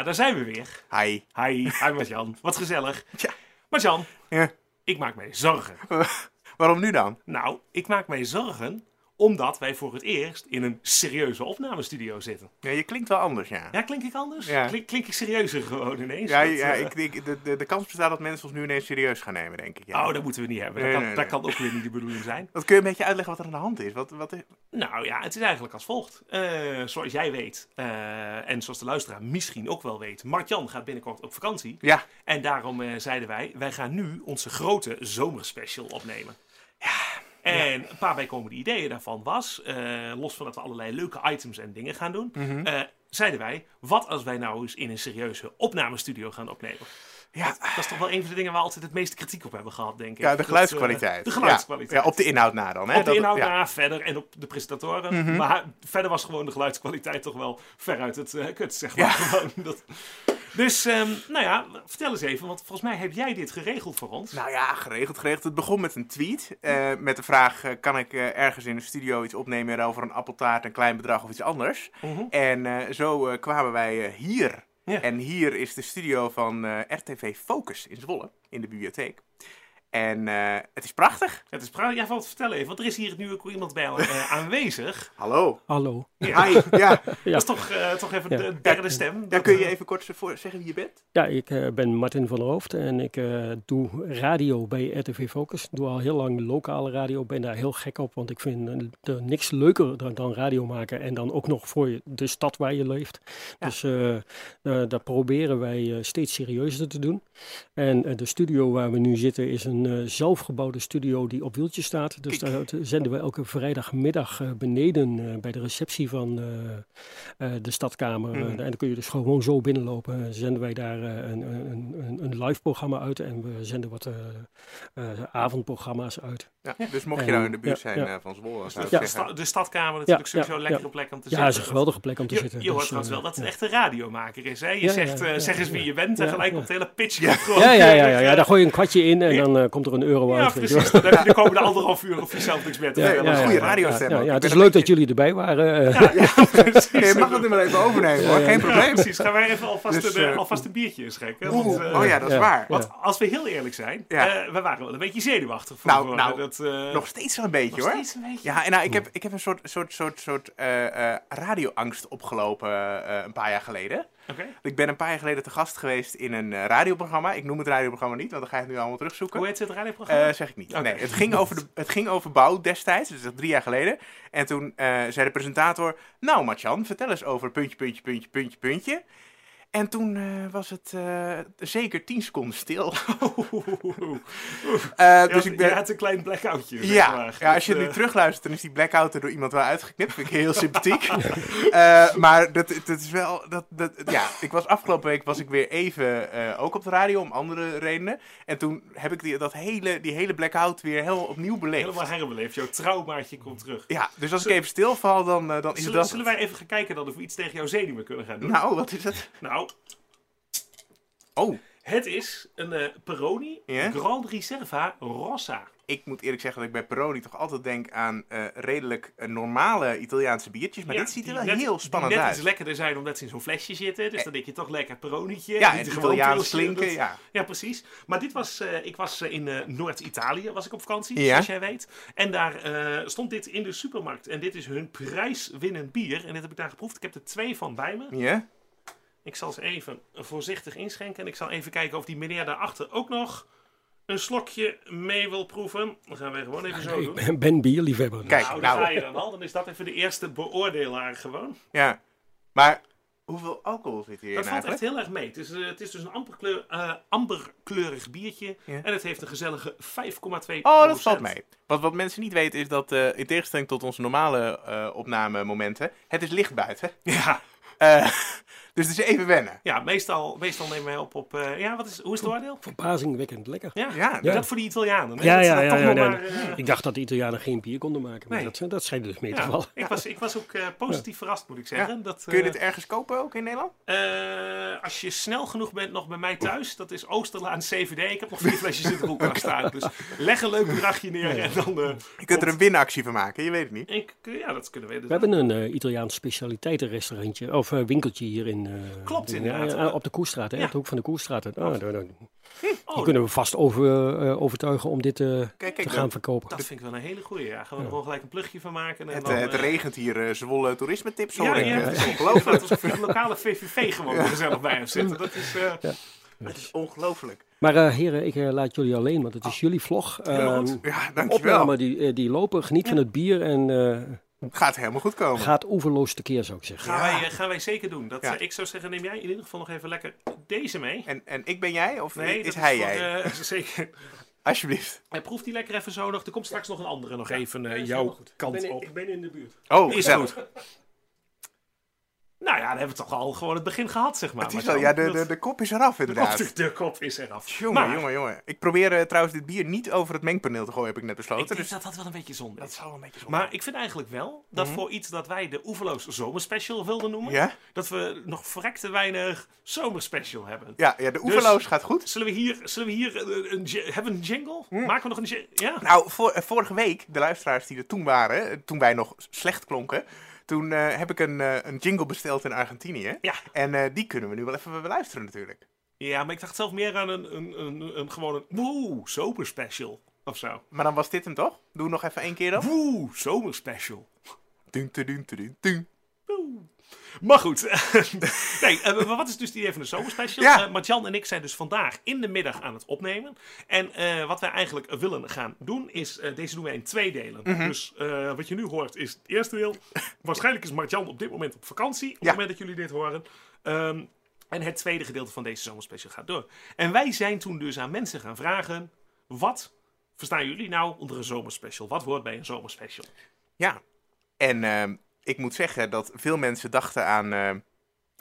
Ja, daar zijn we weer. Hi. Hi, hi Martjan. Wat gezellig. Tja. Martjan, Ja. ik maak mij zorgen. Waarom nu dan? Nou, ik maak mij zorgen omdat wij voor het eerst in een serieuze opnamestudio zitten. Ja, je klinkt wel anders, ja. Ja, klink ik anders? Ja. Klink, klink ik serieuzer gewoon ineens? Ja, Dat, ja eh, ik, ik- de, de, de kans bestaat dat mensen ons nu ineens serieus gaan nemen, denk ik. Ja. Oh, dat moeten we niet hebben. Nee, dat, kan, nee, dat nee. kan ook weer niet de bedoeling zijn. Wat kun je een beetje uitleggen wat er aan de hand is? Wat, wat is... Nou ja, het is eigenlijk als volgt. Eh, zoals jij weet, eh, en zoals de luisteraar misschien ook wel weet, Martjan gaat binnenkort op vakantie. Ja, En daarom zeiden wij, wij gaan nu onze grote zomerspecial opnemen. En een paar bijkomende ideeën daarvan was, eh, los van dat we allerlei leuke items en dingen gaan doen, Mhm. eh, zeiden wij, wat als wij nou eens in een serieuze opnamestudio gaan opnemen? ja. Dat is toch wel een van de dingen waar we altijd het meeste kritiek op hebben gehad, denk ik. ja de Dat, geluidskwaliteit. eh, de geluidskwaliteit. Ja, ja, op de inhoud na dan. Hè? Op de Dat- inhoud ja. Mhm. na, verder en op de presentatoren. Maar verder was gewoon de geluidskwaliteit toch wel veruit het eh kut, zeg maar. Ja. Gewoon dat. Dus, ehm, nou ja, vertel eens even, want volgens mij heb jij dit geregeld voor ons. Nou ja, geregeld, geregeld. Het begon met een tweet. eh, met de vraag, eh, kan ik eh, ergens in de studio iets opnemen over een appeltaart, een klein bedrag of iets anders? Mhm. En zo kwamen wij hier. Ja. En hier is de studio van RTV Focus in Zwolle, in de bibliotheek. En eh, het is prachtig. Het is prachtig. Ja, wat vertel even, want er is hier nu ook iemand bij eh, aanwezig. Hallo. Hallo. Ja. Hi. Ja. Dat is toch, eh, toch even Ja. de derde stem. ja, Dat, kun je even kort voor zeggen wie je bent? Ja, ik eh, ben Martin van der Hoofd en ik eh, doe radio bij RTV Focus. Doe al heel lang lokale radio, ben daar heel gek op, want ik vind er niks leuker dan, dan radio maken en dan ook nog voor je, de stad waar je leeft. Ja. Dus dat proberen wij eh, steeds serieuzer te doen. En de studio waar we nu zitten is een eh, zelfgebouwde studio die op wieltjes staat. Dus daar zenden we elke vrijdagmiddag eh, beneden eh, bij de receptie van de stadkamer. Mhm. en dan kun je dus gewoon zo binnenlopen. En zenden wij daar een, een, een, een live programma uit en we zenden wat avondprogramma's uit. Ja. Dus mocht je nou in de buurt ja, zijn ja. eh, van Zwolle, ik de, zeggen... sta- de stadkamer natuurlijk Ja, sowieso ja, een lekkere ja. plek om te Ja, zitten. het is een geweldige plek om te Je, zitten. je hoort dus, trouwens eh, wel dat het een ja. echte radiomaker is. Hè? Je Ja, zegt, ja, eh, ja, zeg eens ja. wie je bent en Ja, gelijk ja. op de hele pitch. Ja. Ja, ja, ja, ja, ja, daar gooi je een kwartje in en Ja. dan komt er een euro Ja, uit. je wel. precies. Dan, dan komen de anderhalf uur of je zelf niks meer te Ja, Nee, een goede ja, radiostem Ja, ja, het is een leuk dat jullie erbij waren. Ja, ja, precies. Je mag het nu maar even overnemen hoor, Ja, ja. geen Ja, probleem. precies. Gaan wij even alvast, Dus, een, alvast een biertje inschenken. Eh, oh ja, dat is ja. waar. Want als we heel eerlijk zijn, Ja. eh, we waren wel een beetje zenuwachtig. Voor Nou, nou, dat, eh, Nog steeds wel een beetje nog hoor. steeds een beetje. Ja, en nou, ik heb, ik heb een soort, soort, soort, soort eh, eh, radioangst opgelopen eh, een paar jaar geleden. Oké. Ik ben een paar jaar geleden te gast geweest in een radioprogramma. Ik noem het radioprogramma niet, want dan ga je het nu allemaal terugzoeken. Hoe heet het radioprogramma? Eh, zeg ik niet. Nee, het ging, over de, het ging over bouw destijds, dus dat is drie jaar geleden. En toen eh, zei de presentator, nou Martjan, vertel eens over puntje, puntje, puntje, puntje, puntje. En toen eh, was het eh, zeker tien seconden stil. Eh, dus ik ben... Je had een klein blackoutje. zeg Ja, maar. ja, als je het nu terugluistert, dan is die blackout er door iemand wel uitgeknipt. Vind ik heel sympathiek. Maar dat, dat is wel... Dat, dat, ja, ik was afgelopen week was ik weer even ook op de radio om andere redenen. En toen heb ik die, dat hele, die hele blackout weer heel opnieuw beleefd. Helemaal herbeleefd. Jouw traumaatje komt terug. Ja, dus als ik even stilval, dan, dan is het Zullen, dat. zullen wij even gaan kijken dan of we iets tegen jouw zenuwen kunnen gaan doen? Nou, wat is het? Nou, Oh, het is een eh, Peroni? Grand Riserva Rossa. ik moet eerlijk zeggen dat ik bij Peroni toch altijd denk aan eh, redelijk eh, normale Italiaanse biertjes. Maar Ja, dit ziet er wel net- heel spannend net uit. iets lekkerder zijn omdat ze in zo'n flesje zitten. Dus dan denk je toch lekker Peronietje. Ja, en gewoon Italiaans klinken, dat- ja. Ja, precies. Maar dit was, ik was in Noord-Italië, was ik op vakantie, Ja. zoals jij weet. En daar stond dit in de supermarkt. En dit is hun prijswinnend bier. En dit heb ik daar geproefd. Ik heb er twee van bij me. Ja? Ik zal ze even voorzichtig inschenken. En ik zal even kijken of die meneer daarachter ook nog een slokje mee wil proeven. Dan gaan wij gewoon even zo Ik doen. ben, ben bierliefhebber. Kijk, Nou, daar nou. ga je dan al. Dan is dat even de eerste beoordelaar gewoon. Ja. Maar hoeveel alcohol zit hierin Dat valt eigenlijk? echt heel erg mee. Het is, eh, het is dus een amberkleur, eh, amberkleurig biertje. Ja. En het heeft een gezellige 5,2% Oh, dat valt mee. Wat, wat mensen niet weten is dat, eh, in tegenstelling tot onze normale eh opnamemomenten, het is licht buiten. Ja, Eh, dus het is even wennen. ja meestal, meestal nemen wij op op... eh, ja, wat is, hoe is het oordeel? Verbazingwekkend lekker. Ja, Ja, Ja. dat voor die Italianen. hè? Ja, ja, ja. toch ja, nee, maar, eh, Ik dacht dat de Italianen geen bier konden maken, maar Nee. dat, dat schijnt dus mee te vallen. ik, was, ik was ook eh, positief verrast, moet ik zeggen. Dat, Kun je dit ergens kopen ook in Nederland? eh, als je snel genoeg bent nog bij mij thuis, dat is Oosterlaan CVD. Ik heb nog vier flesjes in de koelkast staan. Dus leg een leuk bedragje neer en dan... eh, Je kunt er een winactie van maken, je weet het niet. ik, ja, dat kunnen we. We hebben een eh, Italiaans specialiteitenrestaurantje, of winkeltje hier in, in... eh, Klopt, inderdaad. ja, op de Koestraat, hè? Ja. Op de hoek van de Koestraat. Oh, daar, daar- die Oh, kunnen we vast over, eh, overtuigen om dit eh, Kijk, te gaan verkopen. dat vind ik wel een hele goeie. Ja. Gaan we er Ja. gewoon gelijk een plugje van maken. En het, dan, eh, het eh, regent hier eh, Zwolle toerisme tips Ja, hoor ik. ja, Eh, het is ongelooflijk. Alsof de lokale VVV gewoon gezellig bij hem zitten. Dat is... eh, Het is ongelooflijk. Maar eh, heren, ik eh, laat jullie alleen, want het is jullie vlog. Ehm, Ja, dankjewel. opname die, eh, die lopen, geniet van het bier en eh, Gaat helemaal goed komen. gaat oeverloos tekeer, zou ik zeggen. Gaan, Ja. wij, eh, gaan wij zeker doen. Dat, Ja. eh, ik zou zeggen, neem jij in ieder geval nog even lekker deze mee. En, en ik ben jij of Nee, is dat hij voor jij? zeker. Alsjeblieft. Hij proeft die lekker even zo nog. Er komt straks nog een andere nog even eh, is jouw kant ik ben, op. Ik ben in de buurt. Oh, Is goed. Nou ja, dan hebben we toch al gewoon het begin gehad, zeg maar. Het is wel, ja, de, dat- de, de kop is eraf de, inderdaad. kop, de kop is eraf. Jongen, Maar jongen, jongen. Ik probeer eh, trouwens dit bier niet over het mengpaneel te gooien, heb ik net Ik besloten. denk Dus dat dat wel een beetje zonde dat is. zou wel een beetje zonde Maar ik vind eigenlijk wel dat Mhm. voor iets dat wij de Oeverloos Zomerspecial wilden noemen, Ja? dat we nog verrekte weinig Zomerspecial hebben. Ja, ja, de oeverloos gaat goed. Zullen we hier, zullen we hier eh, een, hebben een jingle? Maken we nog een jingle? Ja? Nou, voor, eh, vorige week, de luisteraars die er toen waren, toen wij nog slecht klonken, toen eh, heb ik een, eh, een jingle besteld in Argentinië. Ja. En eh, die kunnen we nu wel even beluisteren natuurlijk. ja, maar ik dacht zelf meer aan een, een, een, een gewoon een woe, zomerspecial of zo. Maar dan was dit hem toch? Doe nog even één keer dan. Woe, zomerspecial. Dun, dun, dun, dun, dun. Woe. Maar goed, nee, eh, wat is dus die idee van de zomerspecial? Ja. Eh, Martjan en ik zijn dus vandaag in de middag aan het opnemen. En eh, wat wij eigenlijk willen gaan doen is, deze doen wij in twee delen. Mhm. Dus wat je nu hoort is het eerste deel. Waarschijnlijk is Martjan op dit moment op vakantie, op Ja. het moment dat jullie dit horen. Ehm, en het tweede gedeelte van deze zomerspecial gaat door. En wij zijn toen dus aan mensen gaan vragen, wat verstaan jullie nou onder een zomerspecial? Wat hoort bij een zomerspecial? Ja. En ehm, ik moet zeggen dat veel mensen dachten aan eh,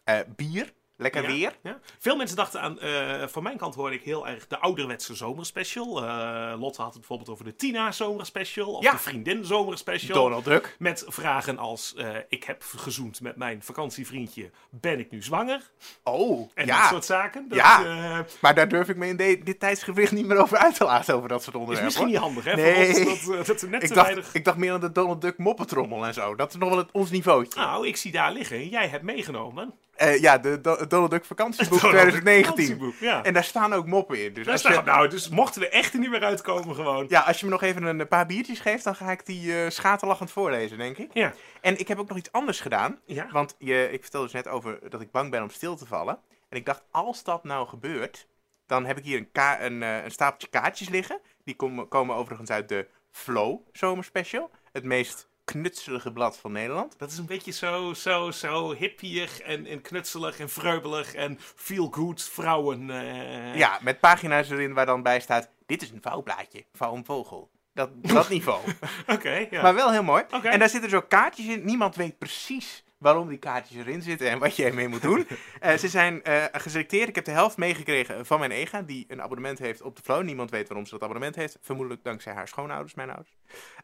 eh, bier. Lekker Ja. weer. Ja. Veel mensen dachten aan, eh, van mijn kant hoorde ik heel erg de ouderwetse zomerspecial. Eh Lotte had het bijvoorbeeld over de Tina zomerspecial of Ja. de vriendin zomerspecial. Donald Duck. Met vragen als, eh, ik heb gezoend met mijn vakantievriendje, ben ik nu zwanger? Oh, En ja. dat soort zaken. Dat, Ja. Maar daar durf ik me in de- dit tijdsgevricht niet meer over uit te laten, over dat soort is onderwerpen. misschien niet handig, hè? Nee. Ons dat, net Ik te dacht, weinig... ik dacht meer aan de Donald Duck moppetrommel en zo. Dat is nog wel het, ons niveautje. Nou, ik zie daar liggen. Jij hebt meegenomen. Eh, ja, de Do- Donald Duck vakantieboek Donald Duck 2019. vakantieboek, Ja. En daar staan ook moppen in. Dus Daar als, staat- je, nou, dus mochten we echt er niet meer uitkomen gewoon. ja, als je me nog even een paar biertjes geeft, dan ga ik die eh schaterlachend voorlezen, denk ik. Ja. En ik heb ook nog iets anders gedaan. Ja. Want je, ik vertelde dus net over dat ik bang ben om stil te vallen. En ik dacht, als dat nou gebeurt, dan heb ik hier een, ka- een, eh, een stapeltje kaartjes liggen. Die komen, komen overigens uit de Flow Zomerspecial. Het meest knutselige blad van Nederland. Dat is een beetje zo, zo, zo hippierig en, en knutselig en vreubelig en feel-good vrouwen. eh. Ja, met pagina's erin waar dan bij staat, dit is een vouwblaadje, vouw een vogel. Dat, dat niveau. Oké, ja. Maar wel heel mooi. Oké. En daar zitten zo kaartjes in. Niemand weet precies waarom die kaartjes erin zitten en wat je ermee moet doen. Eh, ze zijn eh, geselecteerd. Ik heb de helft meegekregen van mijn ega, die een abonnement heeft op de Flow. Niemand weet waarom ze dat abonnement heeft. Vermoedelijk dankzij haar schoonouders, mijn ouders.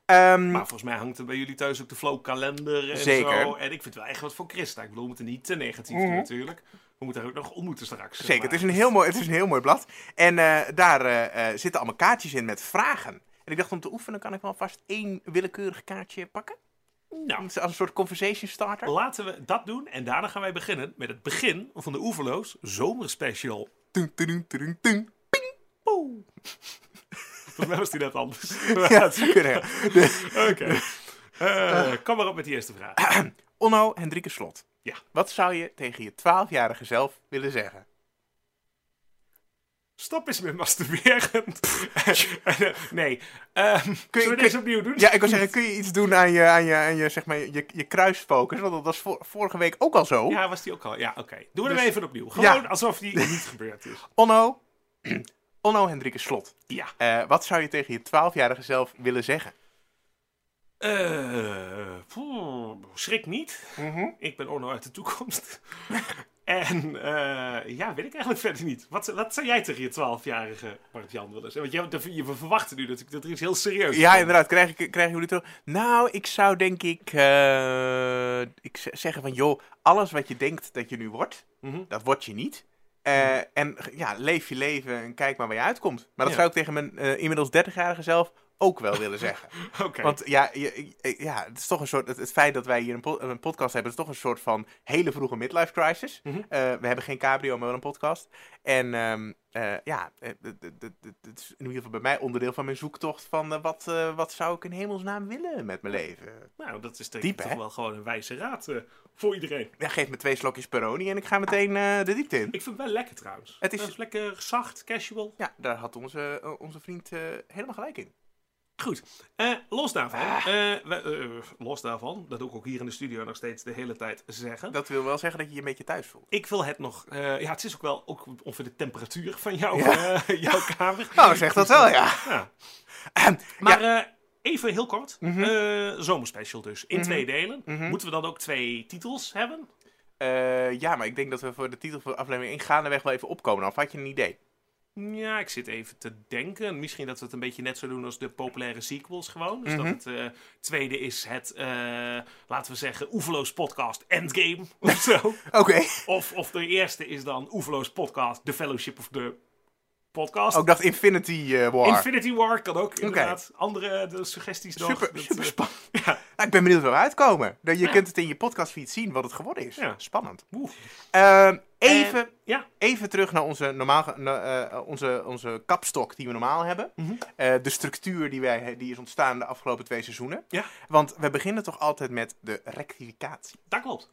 Ehm, Maar volgens mij hangt er bij jullie thuis ook de Flow-kalender en Zeker. zo. En ik vind het wel echt wat voor Christa. Ik bedoel, we moeten niet te negatief doen Mhm. natuurlijk. We moeten haar ook nog ontmoeten straks. zeker, maar. het is, een heel mooi, het is een heel mooi blad. En eh, daar zitten allemaal kaartjes in met vragen. En ik dacht, om te oefenen kan ik wel vast één willekeurig kaartje pakken. Nou, Als een soort conversation starter. laten we dat doen. En daarna gaan wij beginnen met het begin van de Oeverloos Zomerspecial. Tung, tung, tung, tung. Poeh. Volgens mij was die net anders. Ja, dat zou kunnen. Oké. Eh, kom maar op met die eerste vraag. Onno Hendrike Slot. Ja. Wat zou je tegen je 12-jarige zelf willen zeggen? Stop eens met masturberen. Eh, nee. Ehm Kun je- kun- deze opnieuw doen? Ja, ik wil zeggen, kun je iets doen aan je, aan je, aan je, zeg maar, je, je kruisfocus? Want dat was vor- vorige week ook al zo. Ja, was die ook al? Ja, oké. Doen we Dus- hem even opnieuw. Gewoon Ja. alsof die niet gebeurd is. Onno, Onno Hendrike Slot. Ja. Eh, wat zou je tegen je 12-jarige zelf willen zeggen? Eh, poeh, schrik niet. Ik ben Orno uit de toekomst. En eh, ja, weet ik eigenlijk verder niet. Wat, wat zou jij tegen je 12-jarige Bart-Jan willen zeggen? Want je, je, we verwachten nu dat, dat er iets heel serieus Ja, inderdaad. Krijg ik, krijgen jullie terug? Nou, ik zou denk ik, eh, ik zeggen van, joh, alles wat je denkt dat je nu wordt, Mhm. dat word je niet. Eh, En ja, leef je leven en kijk maar waar je uitkomt. Maar dat Ja. zou ik tegen mijn inmiddels 30-jarige zelf ook wel willen zeggen. Oké. Want ja, ja, het is toch een soort. Het, het feit dat wij hier een, po- een podcast hebben, is toch een soort van hele vroege midlife crisis. Mhm. Eh, we hebben geen cabrio, maar wel een podcast. En ehm, eh, ja, eh, het is in ieder geval bij mij onderdeel van mijn zoektocht van wat, wat zou ik in hemelsnaam willen met mijn leven. Nou, dat is Diep, toch hè? wel gewoon een wijze raad voor iedereen. Ja, geef me twee slokjes Peroni en ik ga meteen de diepte in. Ik vind het wel lekker trouwens. Het is- is lekker zacht, casual. Ja, daar had onze, onze vriend helemaal gelijk in. Goed. Eh, los daarvan. Ah. eh, we- eh, los daarvan. Dat doe ik ook hier in de studio nog steeds de hele tijd zeggen. Dat wil wel zeggen dat je je een beetje thuis voelt. Ik wil het nog... ja, het is ook wel ook ongeveer de temperatuur van Ja. eh, jouw kamer. Nou, zeg dat wel, ja. Ja. Ahem, Maar even heel kort. Mhm. zomerspecial dus. In Mhm. twee delen. Mhm. Moeten we dan ook twee titels hebben? Ja, maar ik denk dat we voor de titel van aflevering 1 gaandeweg wel even opkomen. Of had je een idee? Ja, ik zit even te denken. Misschien dat we het een beetje net zo doen als de populaire sequels gewoon. Dus Mhm. dat het eh, tweede is het, eh, laten we zeggen, Oeverloos Podcast Endgame of zo. Oké. of, of de eerste is dan Oeverloos Podcast The Fellowship of the Podcast. Ook Oh, dat Infinity eh, War. Infinity War kan ook, inderdaad. Andere de suggesties nog. super, Dat, super spannend. ja. Nou, ik ben benieuwd waar we uitkomen. Je Ja. kunt het in je podcastfeed zien wat het geworden is. Ja. Spannend. Oeh. Even, En- ja. even terug naar onze, normaal, na- eh, onze, onze kapstok die we normaal hebben. Mhm. Eh, de structuur die, wij, die is ontstaan de afgelopen twee seizoenen. Ja. Want we beginnen toch altijd met de rectificatie. Dat klopt.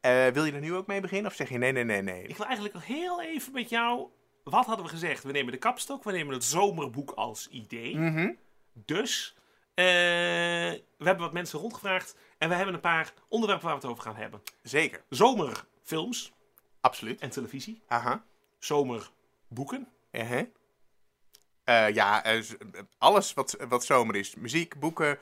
Eh, wil je er nu ook mee beginnen? Of zeg je nee, nee, nee, nee? Ik wil eigenlijk nog heel even met jou... Wat hadden we gezegd? We nemen de kapstok, we nemen het zomerboek als idee. Mhm. Dus, we hebben wat mensen rondgevraagd en we hebben een paar onderwerpen waar we het over gaan hebben. Zeker. Zomerfilms Absoluut. en televisie. Aha. Zomerboeken. Uh-huh. Eh, ja, eh, eh, alles wat, wat zomer is. Muziek, boeken,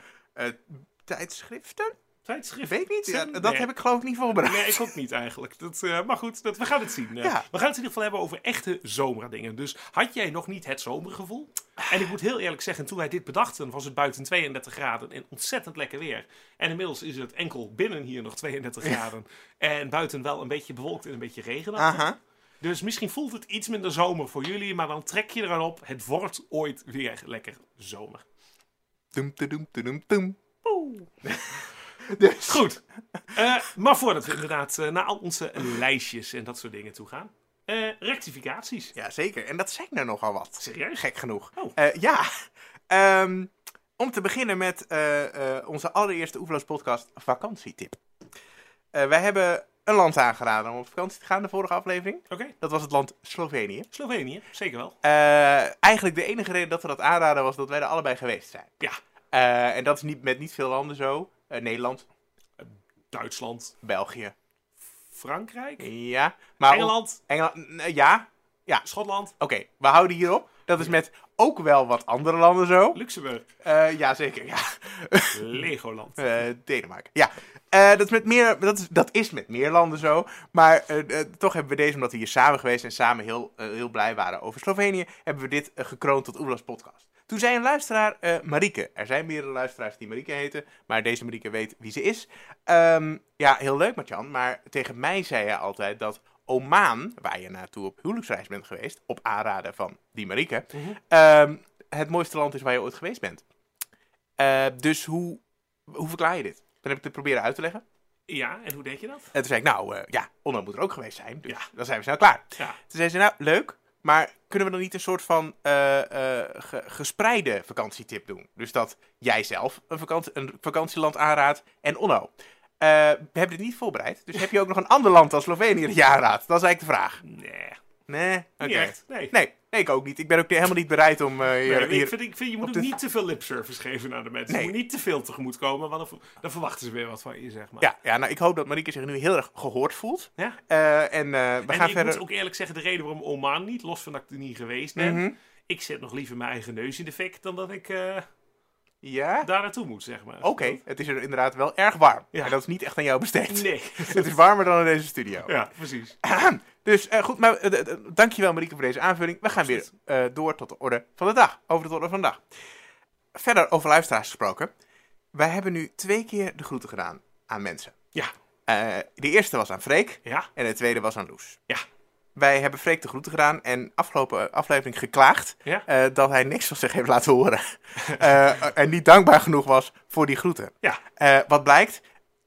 tijdschriften? Tijdschriften. Weet ik niet. Ja, dat Nee. heb ik geloof ik niet voorbereid. Nee, ik ook niet eigenlijk. Dat, maar goed, dat, we gaan het zien. Ja. We gaan het in ieder geval hebben over echte zomerdingen. Dus had jij nog niet het zomergevoel? En ik moet heel eerlijk zeggen, toen wij dit bedachten, was het buiten 32 graden en ontzettend lekker weer. En inmiddels is het enkel binnen hier nog 32 graden. En buiten wel een beetje bewolkt en een beetje regenachtig. Aha. Dus misschien voelt het iets minder zomer voor jullie, maar dan trek je eraan op. Het wordt ooit weer lekker zomer. Doem, doem, doem, doem. Oeh. Dus, Goed. Eh, maar voordat we inderdaad eh, naar al onze lijstjes en dat soort dingen toe gaan. Eh, rectificaties. ja, zeker. En dat zijn er nogal wat. Serieus? Gek genoeg. Oh. Eh, ja. Ehm, om te beginnen met eh, onze allereerste Oeverloos podcast vakantietip. Wij hebben een land aangeraden om op vakantie te gaan, de vorige aflevering. Oké. Dat was het land Slovenië. Slovenië, zeker wel. Eigenlijk de enige reden dat we dat aanraden was dat wij er allebei geweest zijn. Ja. En dat is niet, met niet veel landen zo. Nederland, Duitsland, België. Frankrijk, Ja. Maar Engeland, Engeland, n- ja. Schotland, Oké, we houden hierop. Dat is met ook wel wat andere landen zo. Luxemburg, Eh ja, zeker. Ja. Legoland. Eh, Denemarken. Ja, Eh, dat, is met meer, dat, is, dat is met meer landen zo. Maar toch hebben we deze, omdat we hier samen geweest en samen heel, heel blij waren over Slovenië, hebben we dit gekroond tot Oelas podcast. Toen zei een luisteraar, eh Marieke, er zijn meerdere luisteraars die Marieke heten, maar deze Marieke weet wie ze is. Ehm, ja, heel leuk Martjan, maar tegen mij zei hij altijd dat Oman, waar je naartoe op huwelijksreis bent geweest, op aanraden van die Marieke, Mhm. ehm, het mooiste land is waar je ooit geweest bent. Eh, dus hoe, hoe verklaar je dit? Dan heb ik het proberen uit te leggen. Ja, en hoe deed je dat? En toen zei ik, nou eh, ja, Onno moet er ook geweest zijn. Dus Ja. dan zijn we snel klaar. Ja. Toen zei ze, nou leuk, maar kunnen we dan niet een soort van eh, eh, ge- gespreide vakantietip doen? Dus dat jij zelf een, vakantie, een vakantieland aanraadt en Onno. Eh, we hebben dit niet voorbereid, dus heb je ook nog een ander land als Slovenië dat je aanraadt? Dat is eigenlijk de vraag. Nee, Nee, niet echt. Nee. Nee, nee, ik ook niet. Ik ben ook helemaal niet bereid om eh, hier, Nee, ik, vind, ik vind, je moet ook de- niet te veel lipservice geven aan de mensen. Nee. Je moet niet te veel tegemoet komen, want dan, dan verwachten ze weer wat van je, zeg maar. Ja, ja, nou ik hoop dat Marieke zich nu heel erg gehoord voelt. Ja. Eh, en eh, we en gaan ik verder... moet ook eerlijk zeggen, de reden waarom Oman niet, los van dat ik er niet geweest ben, Mhm. ik zet nog liever mijn eigen neus in de fik dan dat ik Ja? daar naartoe moet, zeg maar. Oké, het is er inderdaad wel erg warm. Ja. En dat is niet echt aan jou besteed. Nee. Het is warmer dan in deze studio. ja, precies. Dus eh, goed, maar eh, dankjewel Marieke voor deze aanvulling. We gaan weer eh, door tot de orde van de dag. Over de orde van de dag. Verder over luisteraars gesproken. Wij hebben nu twee keer de groeten gedaan aan mensen. Ja. De eerste was aan Freek Ja, en de tweede was aan Loes. Ja. Wij hebben Freek de groeten gedaan en afgelopen aflevering geklaagd Ja? eh, dat hij niks van zich heeft laten horen. Eh, en niet dankbaar genoeg was voor die groeten. Ja. Eh, wat blijkt,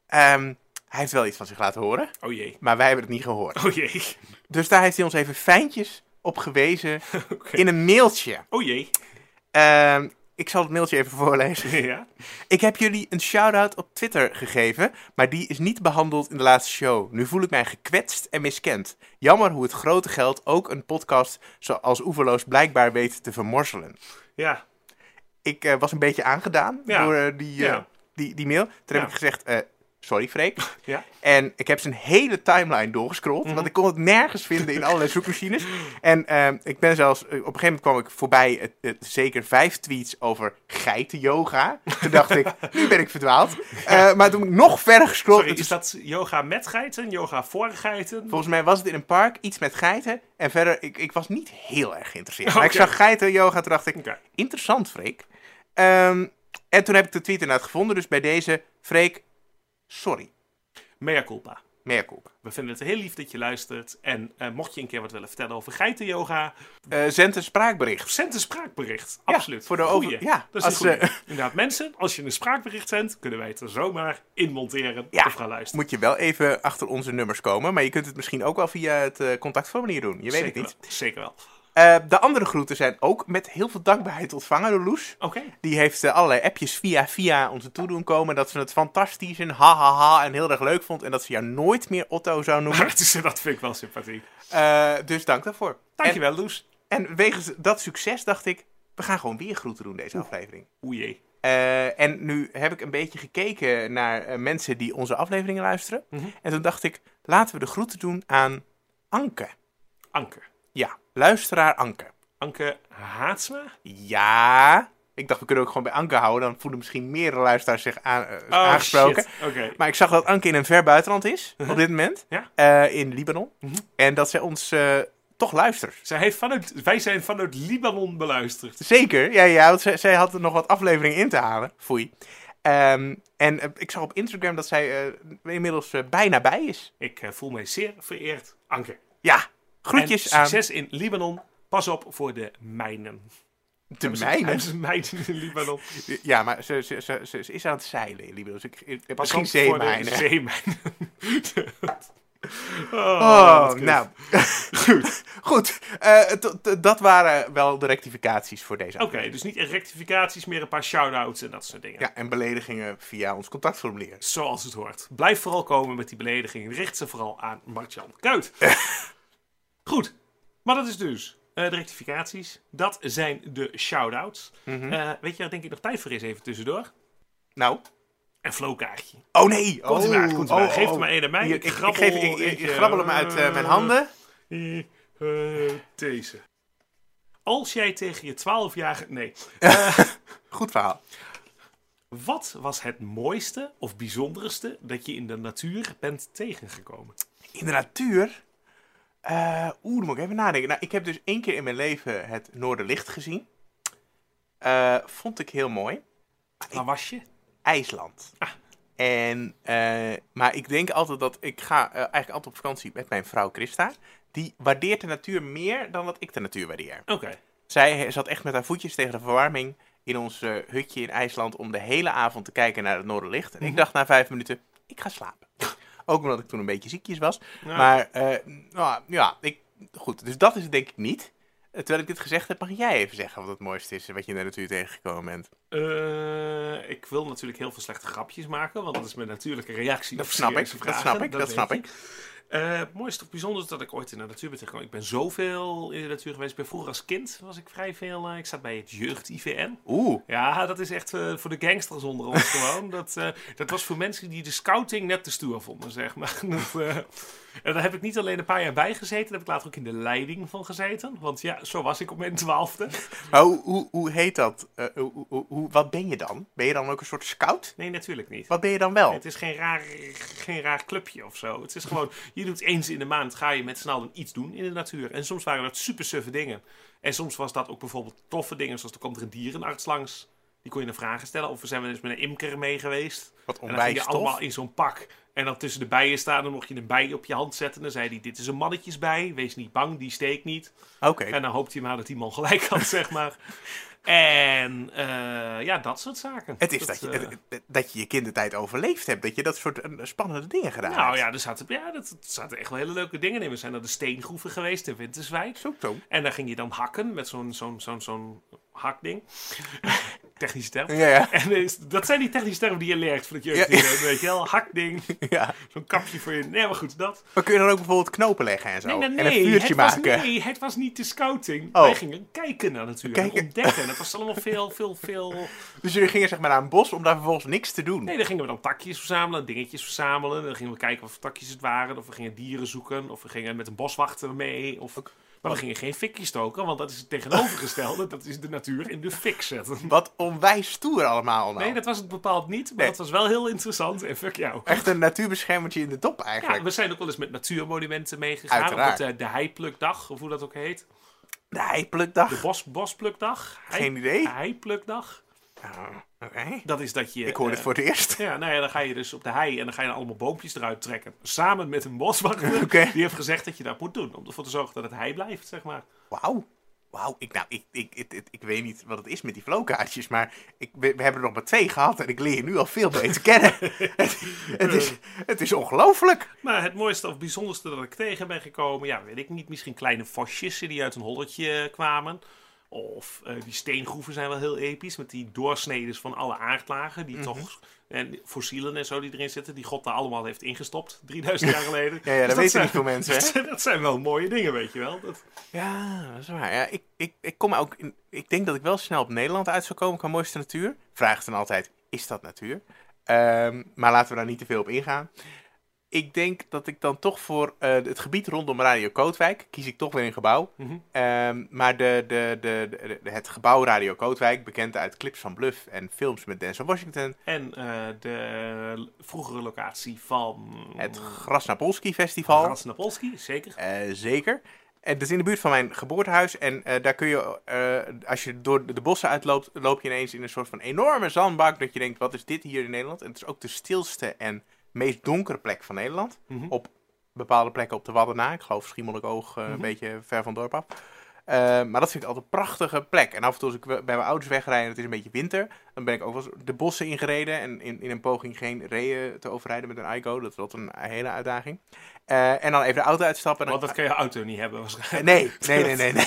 ehm, hij heeft wel iets van zich laten horen, Oh jee. maar wij hebben het niet gehoord. Oh jee. Dus daar heeft hij ons even fijntjes op gewezen in een mailtje. Oh jee. Ik zal het mailtje even voorlezen. Ja. Ik heb jullie een shout-out op Twitter gegeven, maar die is niet behandeld in de laatste show. Nu voel ik mij gekwetst en miskend. Jammer hoe het grote geld ook een podcast zoals Oeverloos blijkbaar weet te vermorzelen. Ja. Ik eh, was een beetje aangedaan Ja. door eh, die, eh, Ja. die, die mail. Toen heb ik gezegd, sorry Freek. Ja. En ik heb zijn hele timeline doorgescrolld, Mhm. want ik kon het nergens vinden in allerlei zoekmachines. En ehm, ik ben zelfs, eh, op een gegeven moment kwam ik voorbij het, het- zeker vijf tweets over geitenyoga. Toen dacht ik, nu ben ik verdwaald. Eh, maar toen ik nog verder gescrolld. Sorry, is dat yoga met geiten? Yoga voor geiten? Volgens mij was het in een park, iets met geiten. En verder, ik, ik was niet heel erg geïnteresseerd. Maar ik zag geitenyoga, toen dacht ik, Oké. interessant Freek. Ehm, en toen heb ik de tweet inderdaad gevonden, dus bij deze, Freek, sorry. Mea culpa. Mea culpa. We vinden het heel lief dat je luistert. En eh, mocht je een keer wat willen vertellen over geitenyoga, Eh zend een spraakbericht. zend een spraakbericht. Ja, Absoluut. voor de over- ja, dat is als, eh, Inderdaad, mensen, als je een spraakbericht zendt, kunnen wij het er zomaar in monteren Ja. of gaan luisteren. Moet je wel even achter onze nummers komen, maar je kunt het misschien ook wel via het contactformulier doen. Je weet het niet. wel. Zeker wel. Eh, de andere groeten zijn ook met heel veel dankbaarheid ontvangen door Loes. Oké. Die heeft eh, allerlei appjes via via onze toe doen komen. Dat ze het fantastisch en ha ha ha en heel erg leuk vond. En dat ze jou nooit meer Otto zou noemen. Dus, dat vind ik wel sympathiek. Eh, dus dank daarvoor. Dankjewel, Loes. En, en wegens dat succes dacht ik, we gaan gewoon weer groeten doen deze aflevering. Oeh. Eh, en nu heb ik een beetje gekeken naar eh, mensen die onze afleveringen luisteren. Mhm. En toen dacht ik, laten we de groeten doen aan Anke. Anke. Ja, luisteraar Anke. Anke Haatsma? Ja, ik dacht we kunnen ook gewoon bij Anke houden. Dan voelen misschien meer luisteraars zich aan, eh, Oh, aangesproken. Maar ik zag dat Anke in een ver buitenland is op dit moment. Ja. Eh, in Libanon. Mhm. En dat zij ons eh, toch luistert. Zij heeft vanuit, wij zijn vanuit Libanon beluisterd. Zeker, ja, ja. Want zij, zij had er nog wat afleveringen in te halen. Foei. Ehm, en ik zag op Instagram dat zij inmiddels bijna bij is. Ik voel mij zeer vereerd, Anke. Ja, groetjes en aan succes in Libanon. Pas op voor de mijnen. de ze- mijnen. ze mijnen in Libanon? Ja, maar ze, ze, ze, ze, ze is aan het zeilen in Libanon. Dus heb Pas misschien de zeemijnen. zeemijnen. oh, Oh, nou. Goed. Goed. Eh, dat waren wel de rectificaties voor deze Oké, dus niet rectificaties, meer een paar shout-outs en dat soort dingen. Ja, en beledigingen via ons contactformulier. Zoals het hoort. Blijf vooral komen met die beledigingen. Richt ze vooral aan Martjan Kuit. Goed, maar dat is dus eh, de rectificaties. Dat zijn de shout-outs. Mhm. Eh, weet je waar denk ik nog tijd voor is even tussendoor? Nou. Een flowkaartje. Oh nee. Komt oh, maar, komt oh. Geef oh. er maar één aan mij. Hier, Ik ik, ik, grabbel geef, ik, grabbel hem uit eh, mijn handen. Eh, eh, deze. Als jij tegen je 12-jarige... Nee. Eh, Goed verhaal. wat was het mooiste of bijzonderste dat je in de natuur bent tegengekomen? In de natuur. Eh Oeh, dan moet ik even nadenken. Nou, ik heb dus één keer in mijn leven het Noorderlicht gezien. Eh, vond ik heel mooi. Waar was je? IJsland. Ah. En, eh, maar ik denk altijd dat ik ga eigenlijk altijd op vakantie met mijn vrouw Christa. Die waardeert de natuur meer dan dat ik de natuur waardeer. Oké. Zij zat echt met haar voetjes tegen de verwarming in ons hutje in IJsland om de hele avond te kijken naar het Noorderlicht. En ik Mhm. dacht na vijf minuten, ik ga slapen. Ook omdat ik toen een beetje ziekjes was. Maar eh, nou, ja, ik, goed. Dus dat is het denk ik niet. Terwijl ik dit gezegd heb, mag jij even zeggen wat het mooiste is wat je in de natuur tegengekomen bent. eh, ik wil natuurlijk heel veel slechte grapjes maken, want dat is mijn natuurlijke reactie. Dat snap ik, dat snap ik, dat snap ik. Eh, het mooiste of bijzonder dat ik ooit in de natuur ben tegengekomen. Ik ben zoveel in de natuur geweest. Ik ben vroeger als kind was ik vrij veel. eh, ik zat bij het jeugd-IVN. Oeh, Ja, dat is echt eh, voor de gangsters onder ons gewoon. Dat, dat was voor mensen die de scouting net te stoer vonden, zeg maar. Dat, en daar heb ik niet alleen een paar jaar bij gezeten, daar heb ik later ook in de leiding van gezeten. Want ja, zo was ik op mijn twaalfde. maar hoe, hoe, hoe heet dat? Hoe, hoe, hoe- wat ben je dan? Ben je dan ook een soort scout? Nee, natuurlijk niet. Wat ben je dan wel? Het is geen raar, geen raar clubje of zo. Het is gewoon, je doet eens in de maand, ga je met z'n allen iets doen in de natuur. En soms waren dat super suffe dingen. En soms was dat ook bijvoorbeeld toffe dingen, zoals er komt er een dierenarts langs. Die kon je een vragen stellen. Of we zijn wel eens met een imker mee geweest. Wat En dan ging onwijs je allemaal in zo'n pak En dan tussen de bijen staan, dan mocht je een bij op je hand zetten. Dan zei hij, dit is een mannetjesbij, wees niet bang, die steekt niet. Oké. En dan hoopte hij maar dat die man gelijk had, zeg maar. En eh, ja, dat soort zaken. Het is dat, je, eh, dat je je kindertijd overleefd hebt. Dat je dat soort eh, spannende dingen gedaan nou hebt. ja, er zaten, ja, dat, er zaten echt wel hele leuke dingen in. We zijn naar de steengroeven geweest in Winterswijk. Zo, zo. En daar ging je dan hakken met zo'n zo'n zo'n zo'n hakding. Technische term. Ja, ja. En is- dat zijn die technische termen die je leert je Ja. jeugd weet je wel. Hakding, ja. zo'n kapje voor je... Nee, maar goed, dat. Maar kun je dan ook bijvoorbeeld knopen leggen en zo? Nee, nee, en een vuurtje het maken? Was, nee, het was niet de scouting. Oh. Wij gingen kijken naar natuur. en Kijken. Ontdekken. Dat was allemaal veel, veel, veel... Dus jullie gingen zeg maar naar een bos om daar vervolgens niks te doen? Nee, dan gingen we dan takjes verzamelen, dingetjes verzamelen. Dan gingen we kijken wat voor takjes het waren. Of we gingen dieren zoeken. Of we gingen met een boswachter mee. Of... Maar we gingen geen fikje stoken, want dat is het tegenovergestelde. dat is de natuur in de fik zetten. Wat onwijs stoer allemaal nou. Nee, dat was het bepaald niet. Maar Nee. dat was wel heel interessant. En fuck jou. Echt een natuurbeschermertje in de top eigenlijk. Ja, we zijn ook wel eens met natuurmonumenten meegegaan. Uiteraard. Op het, eh, de heiplukdag, of hoe dat ook heet. De heiplukdag? De bos, bosplukdag. Hei- Geen idee. Heiplukdag. Ah, Oké. Dat is dat je... Ik hoor eh, dit voor het eerst. Ja, nou ja, dan ga je dus op de hei en dan ga je allemaal boompjes eruit trekken. Samen met een boswachter. Die heeft gezegd dat je dat moet doen. Om ervoor te zorgen dat het hei blijft, zeg maar. Wauw. Wauw. Ik, nou, ik, ik, ik, ik, ik weet niet wat het is met die flowkaartjes, maar ik, we, we hebben er nog maar twee gehad en ik leer je nu al veel beter kennen. het, het is, het is ongelooflijk. Maar het mooiste of bijzonderste dat ik tegen ben gekomen, ja, weet ik niet. Misschien kleine vosjes die uit een holletje kwamen. Of eh, die steengroeven zijn wel heel episch. Met die doorsneden van alle aardlagen. Mhm. Die toch. En fossielen en zo die erin zitten. Die God daar allemaal heeft ingestopt. 3000 jaar geleden. Ja, ja, dat Dus weten zijn- niet veel mensen, hè? Dat zijn, dat zijn wel mooie dingen, weet je wel. Dat, Ja, dat is waar. Ja, ik, ik, ik, kom ook in, ik denk dat ik wel snel op Nederland uit zou komen qua mooiste natuur. Vraag is dan altijd, is dat natuur? Ehm, maar laten we daar niet te veel op ingaan. Ik denk dat ik dan toch voor eh, het gebied rondom Radio Kootwijk, kies ik toch weer een gebouw. Mhm. Ehm, maar de, de, de, het gebouw Radio Kootwijk, bekend uit clips van Bluff en films met Denzel Washington. En eh, de vroegere locatie van... Het Grasnapolski Festival. Grasnapolski, zeker. Eh, zeker. En dat is in de buurt van mijn geboortehuis. En daar kun je, als je door de bossen uitloopt, loop je ineens in een soort van enorme zandbak. Dat je denkt, wat is dit hier in Nederland? En het is ook de stilste en meest donkere plek van Nederland. Mhm. Op bepaalde plekken op de Wadden na. Ik geloof Schiermonnikoog, eh Mhm. een beetje ver van het dorp af. Eh, maar dat vind ik altijd een prachtige plek. En af en toe als ik bij mijn ouders wegrijd en het is een beetje winter, dan ben ik ook wel eens de bossen ingereden. En in, in een poging geen reeën te overrijden met een iGo. Dat is altijd een hele uitdaging. Eh, en dan even de auto uitstappen. Want dat kan je auto niet hebben waarschijnlijk. Nee, nee, nee, nee, nee.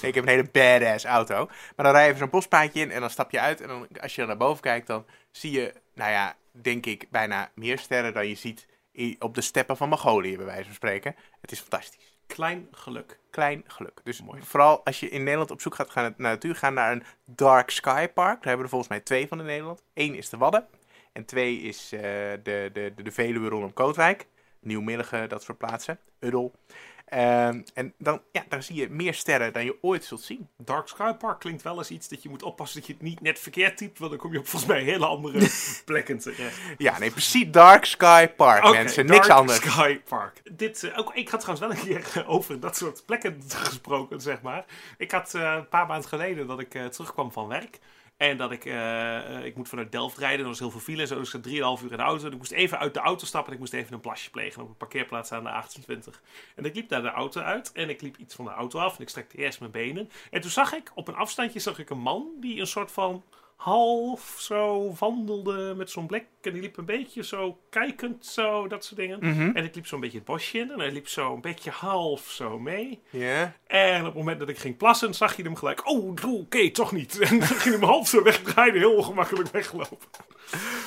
Nee, ik heb een hele badass auto. Maar dan rij je even zo'n bospaadje in en dan stap je uit. En dan, als je dan naar boven kijkt, dan zie je, nou ja, denk ik, bijna meer sterren dan je ziet op de steppen van Mongolië, bij wijze van spreken. Het is fantastisch. Klein geluk. Klein geluk. Dus Mooi. vooral als je in Nederland op zoek gaat gaan naar natuur, ga naar een Dark Sky Park. Daar hebben we er volgens mij twee van in Nederland. Eén is de Wadden. En twee is eh, de, de, de, de Veluwe rondom Kootwijk. Nieuwmillige, dat soort plaatsen. Uddel. Ehm, en dan, ja, dan zie je meer sterren dan je ooit zult zien. Dark Sky Park klinkt wel eens iets dat je moet oppassen dat je het niet net verkeerd typt, want dan kom je op volgens mij hele andere plekken terecht. Ja, nee, precies. Dark Sky Park, mensen. Dark Niks anders. Sky Park. Dit, eh, ook, ik had trouwens wel een keer eh, over dat soort plekken gesproken, zeg maar. Ik had eh, een paar maanden geleden dat ik terugkwam van werk. En dat ik, eh, eh, ik moet vanuit Delft rijden, er was heel veel file en zo, dus ik zat 3,5 uur in de auto. En ik moest even uit de auto stappen en ik moest even een plasje plegen op een parkeerplaats aan de 28. En ik liep daar de auto uit en ik liep iets van de auto af en ik strekte eerst mijn benen. En toen zag ik, op een afstandje zag ik een man die een soort van half zo wandelde met zo'n blik. En die liep een beetje zo kijkend, zo, dat soort dingen. Mhm. En ik liep zo'n beetje het bosje in en hij liep zo een beetje half zo mee. En op het moment dat ik ging plassen, zag je hem gelijk. Oh, oké, toch niet. En dan ging hem half zo wegdraaien, heel ongemakkelijk weggelopen.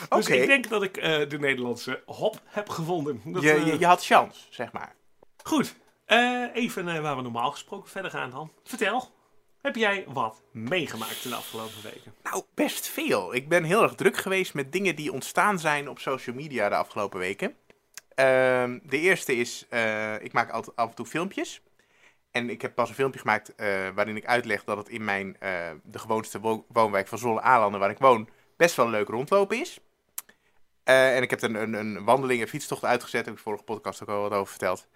Dus ik denk dat ik eh, de Nederlandse hop heb gevonden. Dat, Je, eh, je, je had chance, zeg maar. Goed, Eh, even eh, waar we normaal gesproken verder gaan dan. Vertel, heb jij wat meegemaakt in de afgelopen weken? Nou, best veel. Ik ben heel erg druk geweest met dingen die ontstaan zijn op social media de afgelopen weken. Ehm, de eerste is, eh, ik maak altijd af en toe filmpjes. En ik heb pas een filmpje gemaakt eh, waarin ik uitleg dat het in mijn, eh, de gewoonste wo- woonwijk van Zolle-Alanden, waar ik woon, best wel leuk rondlopen is. En ik heb een, een, een wandeling en fietstocht uitgezet, daar heb ik vorige podcast ook al wat over verteld.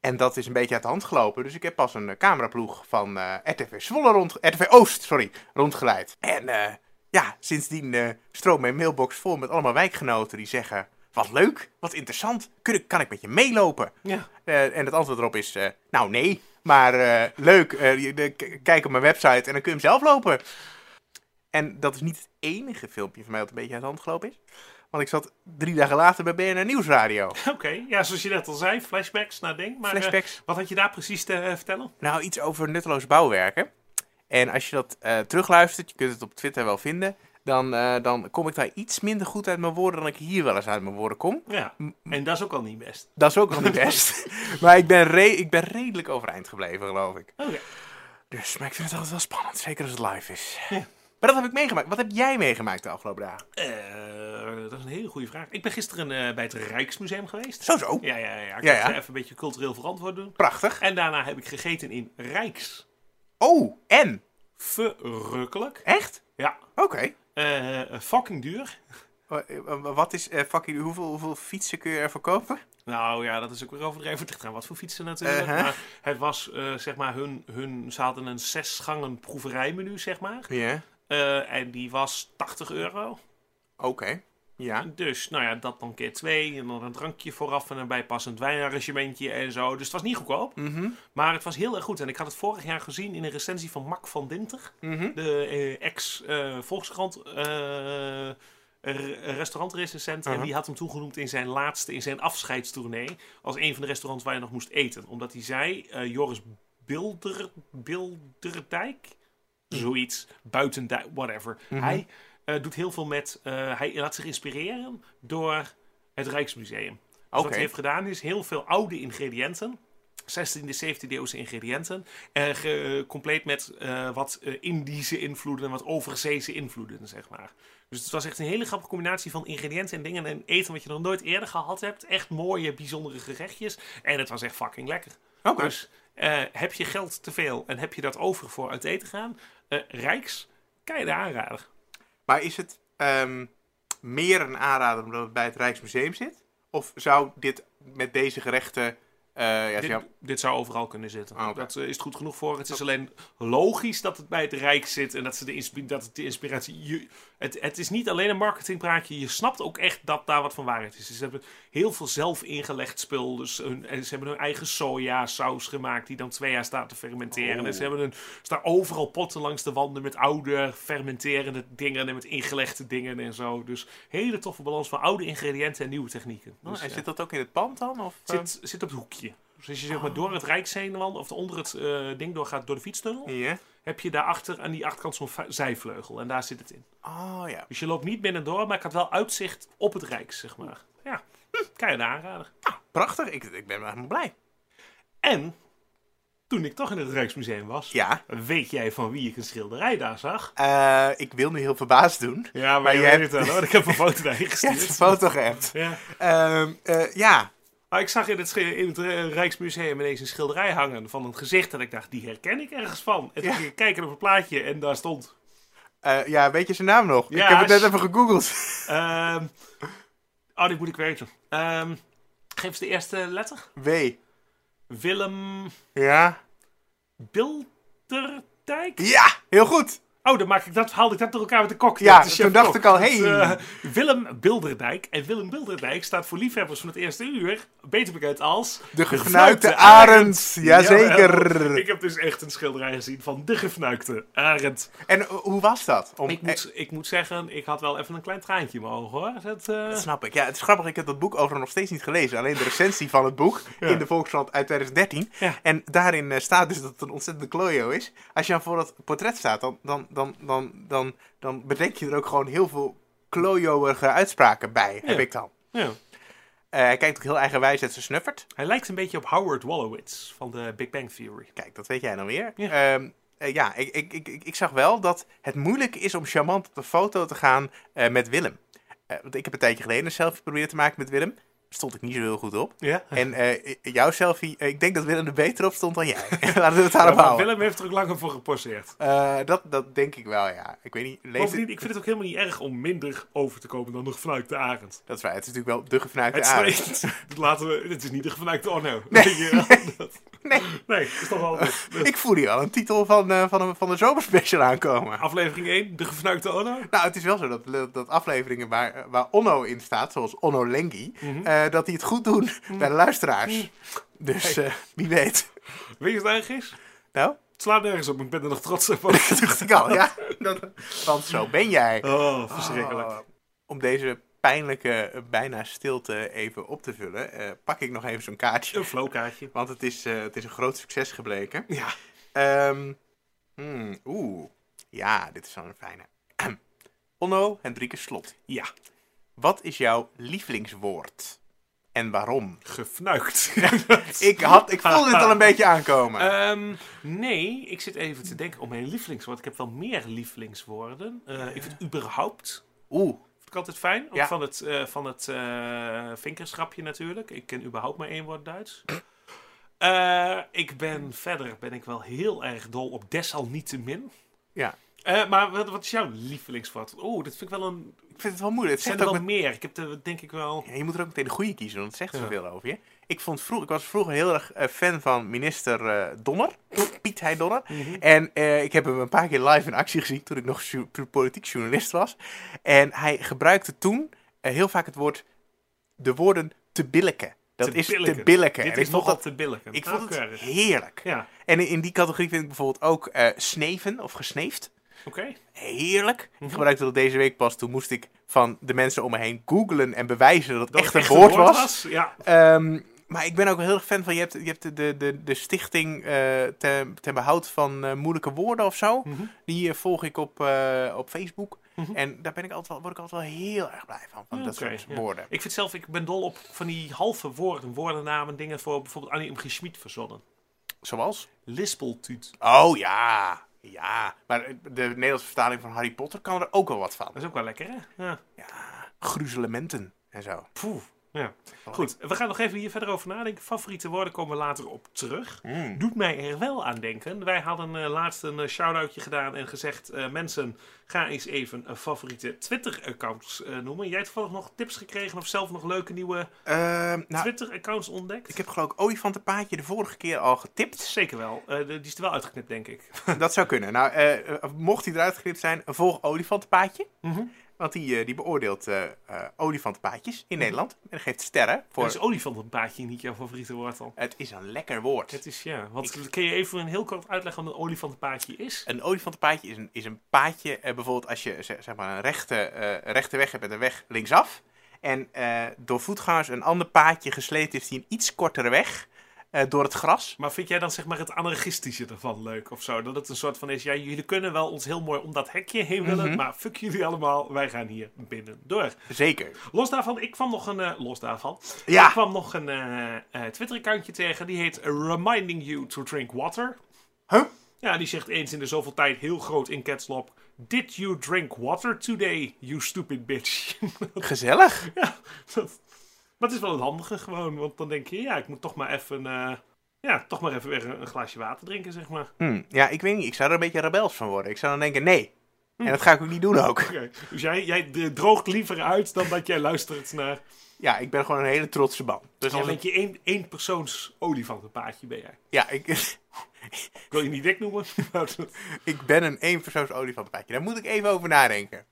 En dat is een beetje uit de hand gelopen. Dus ik heb pas een eh, cameraploeg van eh, RTV Zwolle rond, RTV Oost, sorry, rondgeleid. En eh, ja, sindsdien eh stroomt mijn mailbox vol met allemaal wijkgenoten die zeggen... wat leuk, wat interessant. Kun kan ik met je meelopen? Ja. En het antwoord erop is, nou nee, maar leuk, kijk op mijn website en dan kun je hem zelf lopen. En dat is niet het enige filmpje van mij dat een beetje uit de hand gelopen is. Want ik zat drie dagen later bij BNR Nieuwsradio. Oké, ja, zoals je net al zei, flashbacks naar ding. Maar eh, Flashbacks. wat had je daar precies te eh, vertellen? Nou, iets over nutteloos bouwwerken. En als je dat eh, terugluistert, je kunt het op Twitter wel vinden, dan, eh, dan kom ik daar iets minder goed uit mijn woorden dan ik hier wel eens uit mijn woorden kom. Ja, en dat is ook al niet best. Dat is ook nog niet best. maar ik ben, re- ik ben redelijk overeind gebleven, geloof ik. Oké. Dus, maar ik vind het altijd wel spannend, zeker als het live is. Ja. Maar dat heb ik meegemaakt. Wat heb jij meegemaakt de afgelopen dagen? Eh, dat is een hele goede vraag. Ik ben gisteren eh, bij het Rijksmuseum geweest. Zo zo. Ja, ja, ja. Ik Ja, even een beetje cultureel verantwoord doen. Prachtig. En daarna heb ik gegeten in Rijks. Oh, en? Verrukkelijk. Echt? Ja. Oké. Eh, fucking duur. Wa- wa- Wat is, fucking, hoeveel, hoeveel fietsen kun je ervoor kopen? Nou ja, dat is ook weer overdreven. Ligt aan wat voor fietsen natuurlijk. Uh-huh. Maar het was, zeg maar, hun, hun... Ze hadden een zes gangen proeverijmenu, zeg maar. Ja. Eh, en die was 80 euro. Oké. Ja. Dus, nou ja, dat dan keer twee. En dan een drankje vooraf en een bijpassend wijnarrangementje en zo. Dus het was niet goedkoop. Mhm. Maar het was heel erg goed. En ik had het vorig jaar gezien in een recensie van Mac van Dinter. Mhm. De eh, ex-Volkskrant restaurantrecensent. En Uh-huh. die had hem toegenoemd in zijn laatste, in zijn afscheidstournee. Als een van de restaurants waar je nog moest eten. Omdat hij zei, eh, Joris Bilder, Bilderdijk? Zoiets. Buitendijk, whatever. Mhm. Hij eh, doet heel veel met... eh, hij laat zich inspireren door het Rijksmuseum. Dus wat hij heeft gedaan is heel veel oude ingrediënten. 16e, 17e eeuwse ingrediënten. En ge- compleet met eh, wat eh, Indische invloeden en wat overzeese invloeden, zeg maar. Dus het was echt een hele grappige combinatie van ingrediënten en dingen en eten wat je nog nooit eerder gehad hebt. Echt mooie, bijzondere gerechtjes. En het was echt fucking lekker. Oké. Dus eh, heb je geld te veel en heb je dat over voor uit eten gaan? Eh, Rijks, kan je de aanrader. Maar is het ehm, meer een aanrader omdat het bij het Rijksmuseum zit? Of zou dit met deze gerechten... eh, ja, Dit, zou overal kunnen zitten. Ah. Dat eh, is het goed genoeg voor. Het is alleen logisch dat het bij het Rijk zit en dat, ze de, inspi- dat het de inspiratie. Je, het, het is niet alleen een marketingpraatje. Je snapt ook echt dat daar wat van waarheid is. Ze hebben heel veel zelf ingelegd spul. Dus hun, en ze hebben hun eigen sojasaus gemaakt die dan twee jaar staat te fermenteren. Oh. En ze hebben een, staan overal potten langs de wanden met oude fermenterende dingen en met ingelegde dingen en zo. Dus hele toffe balans van oude ingrediënten en nieuwe technieken. Oh, Dus, en ja. zit dat ook in het pand dan? Of, eh? Zit, zit op het hoekje. Dus als je zeg maar door het Rijksheen wandelt, of onder het eh, ding doorgaat door de fietstunnel, Ja. heb je daarachter aan die achterkant zo'n va- zijvleugel. En daar zit het in. Oh ja. Dus je loopt niet binnen door, maar ik had wel uitzicht op het Rijks, zeg maar. Ja, hm, kan je de aanrader. Prachtig. Ik, ik ben helemaal blij. En, toen ik toch in het Rijksmuseum was, Ja. weet jij van wie ik een schilderij daar zag? Eh, ik wil nu heel verbaasd doen. Ja, maar, je weet hebt- het wel hoor. Ik heb een foto daarheen Je hebt gestuurd. een foto geappt. Ja. Ehm, eh, ja. Maar ik zag in het, in het eh, Rijksmuseum ineens een schilderij hangen van een gezicht. En ik dacht, die herken ik ergens van. En toen Ja. ging ik kijken op het plaatje en daar stond... Eh, ja, weet je zijn naam nog? Ja, ik heb het net even gegoogeld. ehm oh, die moet ik weten. Ehm geef eens de eerste letter. W. Willem Ja. Bilderdijk? Ja, heel goed. Oh, dan maak ik dat, haalde ik dat door elkaar met de kok. Ja, toen dacht kok. ik al, hey. eh, Willem Bilderdijk. En Willem Bilderdijk staat voor liefhebbers van het eerste uur. Beter bekend als... De gefnuikte arend. Jazeker. Jawel. Ik heb dus echt een schilderij gezien van de gefnuikte arend. En eh, hoe was dat? Om, Ik moet, ik moet zeggen, ik had wel even een klein traantje in mijn ogen hoor. Dat, eh, Dat snap ik. Ja, het is grappig. Ik heb dat boek overigens nog steeds niet gelezen. Alleen de recensie van het boek Ja. in de Volkskrant uit 2013. Ja. En daarin eh, staat dus dat het een ontzettende klojo is. Als je dan voor dat portret staat, dan, dan, dan, dan, dan, dan bedenk je er ook gewoon heel veel klojoige uitspraken bij, heb ik dan. ja. Eh, hij kijkt ook heel eigenwijs uit zijn snuffert. Hij lijkt een beetje op Howard Wolowitz van de Big Bang Theory. Kijk, dat weet jij dan weer. Ja. Ja, ja ik, ik, ik, ik, zag wel dat het moeilijk is om charmant op de foto te gaan eh, met Willem. Eh, want ik heb een tijdje geleden een selfie proberen te maken met Willem. Stond ik niet zo heel goed op. Ja? En eh, jouw selfie, eh, ik denk dat Willem er beter op stond dan jij. Laten we het daarop houden. Willem heeft er ook langer voor geposeerd. Eh, dat, dat denk ik wel, ja. Ik weet niet, leeft het? ik vind het ook helemaal niet erg om minder over te komen dan de gefnuikte arend. Dat is waar, het is natuurlijk wel de gefnuikte Het is, dat laten we, het is niet de gefnuikte Orno. Dat- Nee, Nee, is toch wel ik voel hier al een titel van, van, een, van de zomerspecial aankomen. Aflevering 1, de gefnuikte Onno. Nou, het is wel zo dat, dat afleveringen waar, waar Onno in staat, zoals Onno Lengi, eh, dat die het goed doen bij de luisteraars. Dus eh, wie weet. Weet je wat het eigenlijk is? Nou, Het slaat nergens op, maar ik ben er nog trots op. dat dacht ik al, ja. Want zo ben jij. Oh, verschrikkelijk. Oh, om deze pijnlijke eh, bijna stilte even op te vullen, eh, pak ik nog even zo'n kaartje. Een flowkaartje. Want het is, eh, het is een groot succes gebleken. Ja. Ehm, hmm, Oeh, ja, dit is wel een fijne. Onno Hendrike Slot. Ja, Wat is jouw lievelingswoord? En waarom? gefnuikt. Ik, had, ik voelde dit al een beetje aankomen. Ehm, nee, ik zit even te denken om mijn lievelingswoord. Ik heb wel meer lievelingswoorden. Eh, ik vind überhaupt Oeh, vind ik altijd fijn. Ook Ja. van het, eh van het eh, vinkerschapje natuurlijk. Ik ken überhaupt maar één woord Duits. Ik ben verder ben ik wel heel erg dol op desalniettemin. ja. Maar wat, wat is jouw lievelingswoord? Oeh, dat vind ik wel een... Ik vind het wel moeilijk. Het zijn zegt er ook wel met- meer. Ik heb er denk ik wel... Ja, je moet er ook meteen de goede kiezen, want het zegt zoveel over je. Ik, vond vroeg, ik was vroeger heel erg eh, fan van minister eh, Donner. Piet Hein Donner. Mhm. En eh, ik heb hem een paar keer live in actie gezien toen ik nog politiek journalist was. En hij gebruikte toen heel vaak het woord, de woorden te billijken. Dat Te is billijken. te billijken. Dit En is nogal te billijken. ik vond het heerlijk. Ja, En in, in die categorie vind ik bijvoorbeeld ook sneven of gesneefd. Oké. Heerlijk. Mhm. Ik gebruikte dat deze week pas. Toen moest ik van de mensen om me heen googlen en bewijzen dat het Dat echt een woord was. Ja, Ehm, maar ik ben ook heel erg fan van, je hebt, je hebt de, de, de, de stichting eh ten, ten behoud van eh, moeilijke woorden of zo. Mhm. Die eh, volg ik op, op Facebook. Mhm. En daar ben ik altijd wel, word ik altijd wel heel erg blij van, van Ja, dat oké, soort ja. woorden. Ik vind zelf, ik ben dol op van die halve woorden, woordennamen, dingen voor bijvoorbeeld Annie M. G. Schmid verzonnen. Zoals? Lispeltuut. Oh ja, ja. Maar de Nederlandse vertaling van Harry Potter kan er ook wel wat van. Dat is ook wel lekker, hè? Ja. Ja, gruzelementen en zo. Poeh. Ja. Goed, we gaan nog even hier verder over nadenken. Favoriete woorden komen we later op terug. Mm. Doet mij er wel aan denken. Wij hadden eh, laatst een eh, shout-outje gedaan en gezegd... eh, mensen, ga eens even een favoriete Twitter-accounts noemen. Jij hebt toevallig nog tips gekregen of zelf nog leuke nieuwe Ehm, nou, Twitter-accounts ontdekt? ik heb geloof ik olifantenpaadje de vorige keer al getipt. Zeker wel. Die is er wel uitgeknipt, denk ik. Dat zou kunnen. Nou, mocht hij eruit geknipt zijn, volg olifantenpaadje. Mhm. Want die, eh, die beoordeelt eh, eh, olifantenpaadjes in Nederland. En geeft sterren voor... Is olifantenpaadje niet jouw favoriete woord dan? Het is een lekker woord. Het is, ja. Wat, kun je even een heel kort uitleggen wat een olifantenpaadje is? Een olifantenpaadje is een, is een paadje, eh, bijvoorbeeld als je zeg, maar een rechte, rechte weg hebt met een weg linksaf. En door voetgangers een ander paadje gesleept is die een iets kortere weg eh, door het gras. Maar vind jij dan zeg maar het anarchistische ervan leuk of zo? Dat het een soort van is, ja, jullie kunnen wel ons heel mooi om dat hekje heen willen, Mhm. maar fuck jullie allemaal, wij gaan hier binnen door. Zeker. Los daarvan, ik kwam nog een, eh, los daarvan, Ja. ik kwam nog een eh, Twitter-accountje tegen, die heet Reminding You to Drink Water. Huh? Ja, die zegt eens in de zoveel tijd heel groot in lock, Did you drink water today, you stupid bitch? Gezellig. Ja, dat, maar het is wel het handige gewoon. Want dan denk je, ja, ik moet toch maar even, eh, ja, toch maar even weer een, een glaasje water drinken, zeg maar. Hm, ja, ik weet niet. Ik zou er een beetje rebels van worden. Ik zou dan denken, nee. En dat ga ik ook niet doen ook. Dus jij, jij droogt liever uit dan dat jij luistert naar... Ja, ik ben gewoon een hele trotse man. Dus bent het- je één, één persoons olifantenpaadje, ben jij. ja, ik, Ik wil je niet dik noemen. ik ben een eenpersoons olifantenpaadje. Daar moet ik even over nadenken.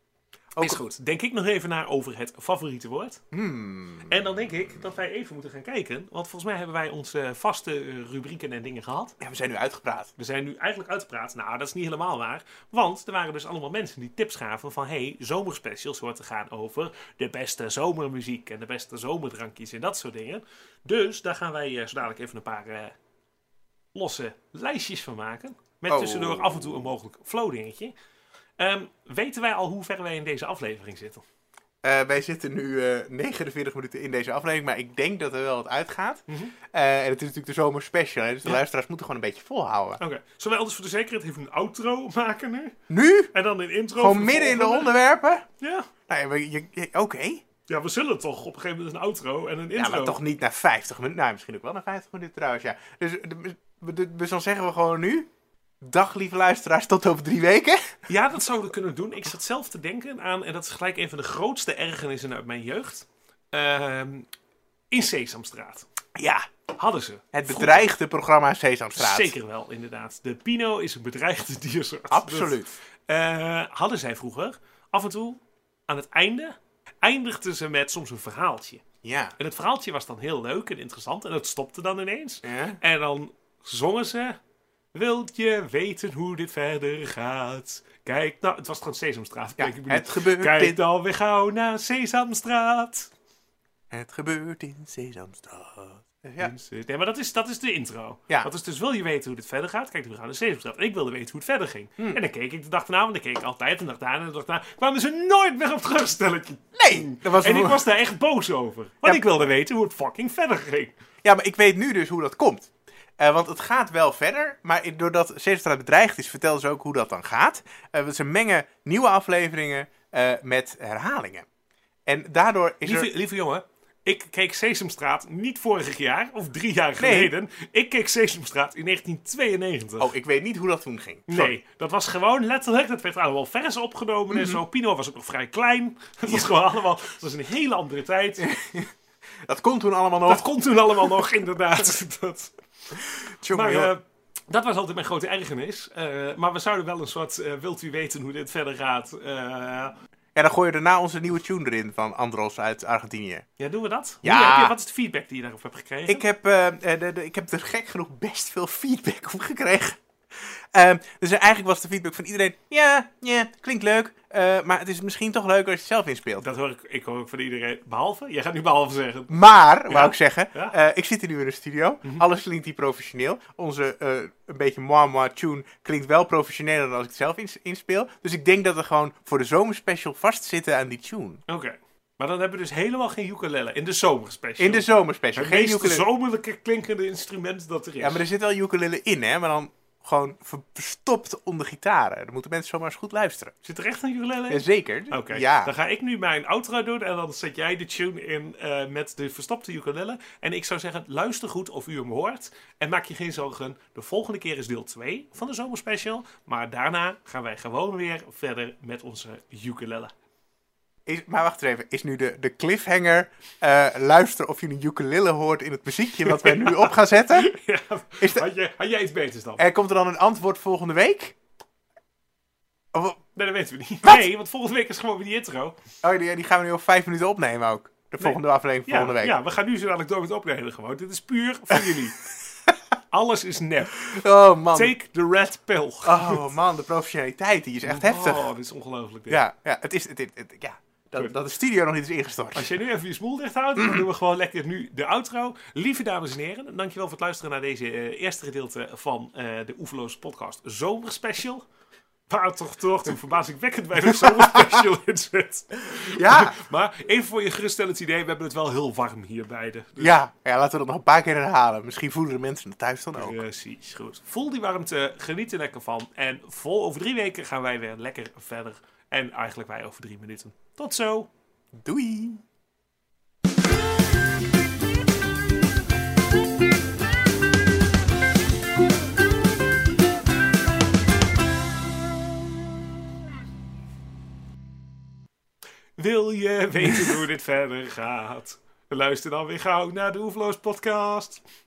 Ook- is goed. Denk ik nog even naar over het favoriete woord. Hmm. En dan denk ik dat wij even moeten gaan kijken. Want volgens mij hebben wij onze vaste eh, rubrieken en dingen gehad. Ja, we zijn nu uitgepraat. We zijn nu eigenlijk uitgepraat. Nou, dat is niet helemaal waar. Want er waren dus allemaal mensen die tips gaven van... hey, zomerspecials hoort te gaan over de beste zomermuziek... en de beste zomerdrankjes en dat soort dingen. Dus daar gaan wij eh, zo dadelijk even een paar eh, losse lijstjes van maken. Met Oh. tussendoor af en toe een mogelijk flow dingetje. Ehm, weten wij al hoe ver wij in deze aflevering zitten? Eh, wij zitten nu eh 49 minuten in deze aflevering, maar ik denk dat er wel wat uitgaat. Mhm. Eh, en het is natuurlijk de zomer special, hè, dus de Ja. luisteraars moeten gewoon een beetje volhouden. Oké, zullen wij anders voor de zekerheid even een outro maken nu? Nu? En dan een intro? Gewoon midden in de onderwerpen? Ja. Nou ja, oké. ja, we zullen toch op een gegeven moment een outro en een intro. Ja, maar toch niet naar 50 minuten. Nou, misschien ook wel naar 50 minuten trouwens, ja. Dus, de- dus dan zeggen we gewoon nu... Dag lieve luisteraars, tot over drie weken. Ja, dat zouden we kunnen doen. Ik zat zelf te denken aan, en dat is gelijk een van de grootste ergernissen uit mijn jeugd. Ehm, in Sesamstraat. Ja, Hadden ze. Het bedreigde programma Sesamstraat. Zeker wel, inderdaad. De Pino is een bedreigde diersoort. Absoluut. Dat, eh, hadden zij vroeger af en toe aan het einde eindigden ze met soms een verhaaltje. Ja. En het verhaaltje was dan heel leuk en interessant en het stopte dan ineens. Ja. En dan zongen ze. Wilt je weten hoe dit verder gaat? Kijk nou, het was trouwens Sesamstraat. Ja, Kijk, bedoel, het gebeurt Kijk in... dan weer gauw naar Sesamstraat. Het gebeurt in Sesamstraat. Ja. Nee, maar dat is, dat is de intro. Ja. Dat is dus, wil je weten hoe dit verder gaat? Kijk, we gaan naar Sesamstraat. En ik wilde weten hoe het verder ging. Hmm. En dan keek ik de dag erna, want dan keek ik altijd. De dag daarna en de dag daarna. Kwamen ze nooit meer op terugstelletje. Nee, dat was En ik was daar echt boos over. Want Ja. ik wilde weten hoe het fucking verder ging. Ja, maar ik weet nu dus hoe dat komt. Eh, want het gaat wel verder, maar doordat Sesamstraat bedreigd is, vertellen ze ook hoe dat dan gaat. Eh, ze mengen nieuwe afleveringen eh, met herhalingen. En daardoor is er... Lieve, lieve jongen, ik keek Sesamstraat niet vorig jaar of drie jaar Nee. geleden. Ik keek Sesamstraat in 1992. Oh, ik weet niet hoe dat toen ging. Sorry. Nee, dat was gewoon letterlijk, dat werd allemaal vers opgenomen en Mhm. zo. Pino was ook nog vrij klein. Het was gewoon allemaal, het was een hele andere tijd. Dat kon toen allemaal nog. Dat kon toen allemaal nog, inderdaad. Dat, Tjonge, maar eh, dat was altijd mijn grote ergernis. Eh, maar we zouden wel een soort, eh, wilt u weten hoe dit verder gaat? Ja, dan gooi je daarna onze nieuwe tune erin van Andros uit Argentinië. ja, doen we dat? Ja. Hoe heb je- wat is de feedback die je daarop hebt gekregen? Ik heb, de, de- ik heb er gek genoeg best veel feedback op gekregen. Ehm, dus eigenlijk was de feedback van iedereen: ja, ja, klinkt leuk. eh, maar het is misschien toch leuker als je het zelf inspeelt. Dat hoor ik, ik hoor ook van iedereen. Behalve? Jij gaat nu behalve zeggen. Maar, wou ik zeggen, Ja. eh, ik zit hier nu in de studio. Alles klinkt hier professioneel. Onze eh, een beetje moi-moi tune klinkt wel professioneler dan als ik het zelf ins- inspeel. Dus ik denk dat we gewoon voor de zomerspecial vastzitten aan die tune. Oké. Maar dan hebben we dus helemaal geen ukulele in de zomerspecial. In de zomerspecial. Het Geen meest ukulele. zomerlijke klinkende instrument dat er is. Ja, maar er zit wel ukulele in, hè? Maar dan gewoon ver- verstopt onder gitaren. Dan moeten mensen zomaar eens goed luisteren. Zit er echt een ukulele in? Jazeker. Oké, Ja. dan ga ik nu mijn outro doen en dan zet jij de tune in eh, met de verstopte ukulele. En ik zou zeggen, luister goed of u hem hoort. En maak je geen zorgen, de volgende keer is deel 2 van de zomerspecial. Maar daarna gaan wij gewoon weer verder met onze ukulele. Is, maar wacht even. Is nu de, de cliffhanger... eh, luister of je een ukulele hoort in het muziekje wat wij nu op gaan zetten? Ja, Is de- had, jij, had jij iets beters dan? En komt er dan een antwoord volgende week? Of, Nee, dat weten we niet. Wat? Nee, want volgende week is gewoon weer die intro. oh, die, die gaan we nu op vijf minuten opnemen ook. De volgende aflevering Ja, volgende week. ja, we gaan nu zo dadelijk door met opnemen gewoon. Dit is puur voor jullie. Alles is nep. Oh man. Take the red pill. Oh man, de professionaliteit die is echt heftig. Oh, dit is ongelooflijk. Ja, ja, het is... Het, het, het- ja. Dat, dat de studio nog niet is ingestort. Als jij nu even je smoel dicht houdt, dan doen we gewoon lekker nu de outro. Lieve dames en heren, dankjewel voor het luisteren naar deze eh, eerste gedeelte van eh, de Oeverloos podcast Zomerspecial. Waar toch toch een verbazingwekkend weinig zomerspecial in zit. Ja, Maar even voor je geruststellend idee, we hebben het wel heel warm hier beide. Dus ja, ja, laten we dat nog een paar keer herhalen. Misschien voelen de mensen het thuis dan ook. Precies, goed. Voel die warmte, geniet er lekker van. En vol over drie weken gaan wij weer lekker verder. En eigenlijk wij over drie minuten. Tot zo! Doei! Wil je weten hoe dit verder gaat? Luister dan weer gauw naar de Oefloos podcast.